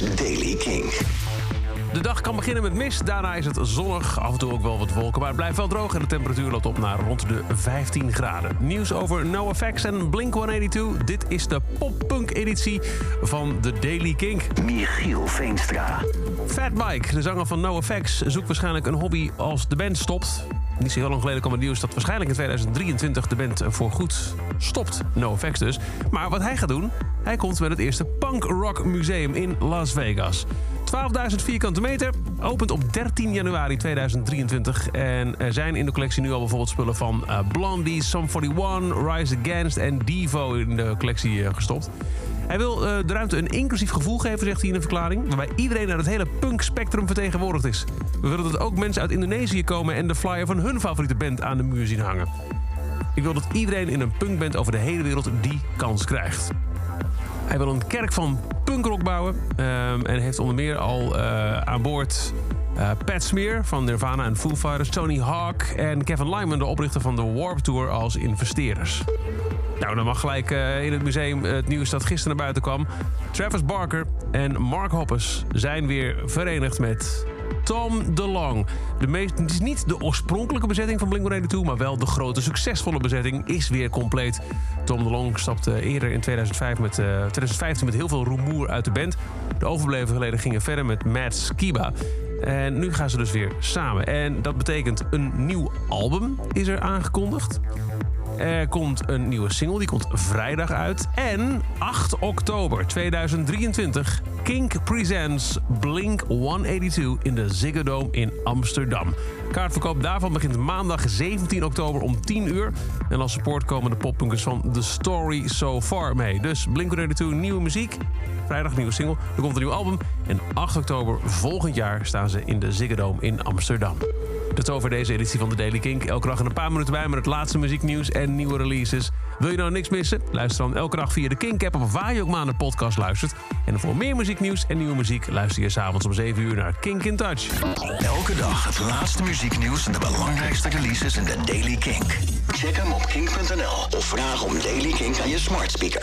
is Daily King. De dag kan beginnen met mist, daarna is het zonnig, af en toe ook wel wat wolken, maar het blijft wel droog en de temperatuur loopt op naar rond de 15 graden. Nieuws over NoFX en Blink-182. Dit is de pop-punk-editie van de Daily Kink. Michiel Veenstra. Fat Mike, de zanger van NoFX, zoekt waarschijnlijk een hobby als de band stopt. Niet zo heel lang geleden kwam het nieuws dat waarschijnlijk in 2023 de band voorgoed stopt. NoFX dus. Maar wat hij gaat doen, hij komt met het eerste punk rock museum in Las Vegas. 12.000 vierkante meter, opent op 13 januari 2023. En er zijn in de collectie nu al bijvoorbeeld spullen van uh, Blondie, Sum 41, Rise Against en Devo in de collectie uh, gestopt. Hij wil uh, de ruimte een inclusief gevoel geven, zegt hij in een verklaring... waarbij iedereen uit het hele punk-spectrum vertegenwoordigd is. We willen dat ook mensen uit Indonesië komen... en de flyer van hun favoriete band aan de muur zien hangen. Ik wil dat iedereen in een punkband over de hele wereld die kans krijgt. Hij wil een kerk van punkrock bouwen. Um, en heeft onder meer al uh, aan boord uh, Pat Smear van Nirvana en Foo Fighters... Tony Hawk en Kevin Lyman, de oprichter van de Warp Tour, als investeerders. Nou, dan mag gelijk uh, in het museum het nieuws dat gisteren naar buiten kwam. Travis Barker en Mark Hoppus zijn weer verenigd met Tom DeLong. De meest, het is niet de oorspronkelijke bezetting van Blink-182... maar wel de grote succesvolle bezetting is weer compleet. Tom DeLong stapte eerder in 2005 met, uh, 2015 met heel veel rumoer uit de band. De overbleven geleden gingen verder met Matt Skiba. En nu gaan ze dus weer samen. En dat betekent een nieuw album is er aangekondigd. Er komt een nieuwe single, die komt vrijdag uit. En 8 oktober 2023, Kink Presents Blink 182 in de Ziggo Dome in Amsterdam. Kaartverkoop daarvan begint maandag 17 oktober om 10 uur. En als support komen de poppunkers van The Story So Far mee. Dus Blink 182, nieuwe muziek. Vrijdag nieuwe single. Er komt een nieuw album. En 8 oktober volgend jaar staan ze in de Ziggo Dome in Amsterdam. Tot over deze editie van de Daily Kink. Elke dag een paar minuten bij met het laatste muzieknieuws en nieuwe releases. Wil je nou niks missen? Luister dan elke dag via de Kink-app of waar je ook maar naar de podcast luistert. En voor meer muzieknieuws en nieuwe muziek luister je s'avonds om 7 uur naar Kink in Touch. Elke dag het laatste muzieknieuws en de belangrijkste releases in de Daily Kink. Check hem op kink.nl of vraag om Daily Kink aan je smart speaker.